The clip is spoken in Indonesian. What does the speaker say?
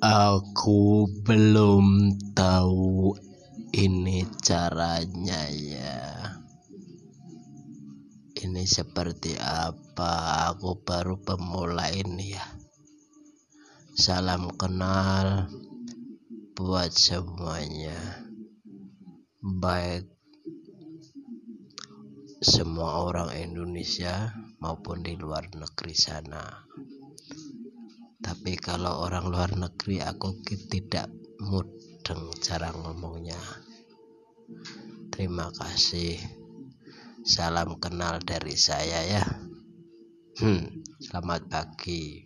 Aku belum tahu ini caranya ya. Ini seperti apa? Aku baru pemula ini ya. Salam kenal buat semuanya. Baik semua orang Indonesia maupun di luar negeri sana. Tapi kalau orang luar negeri aku tidak mudeng cara ngomongnya. Terima kasih. Salam kenal dari saya ya. Hmm, selamat pagi.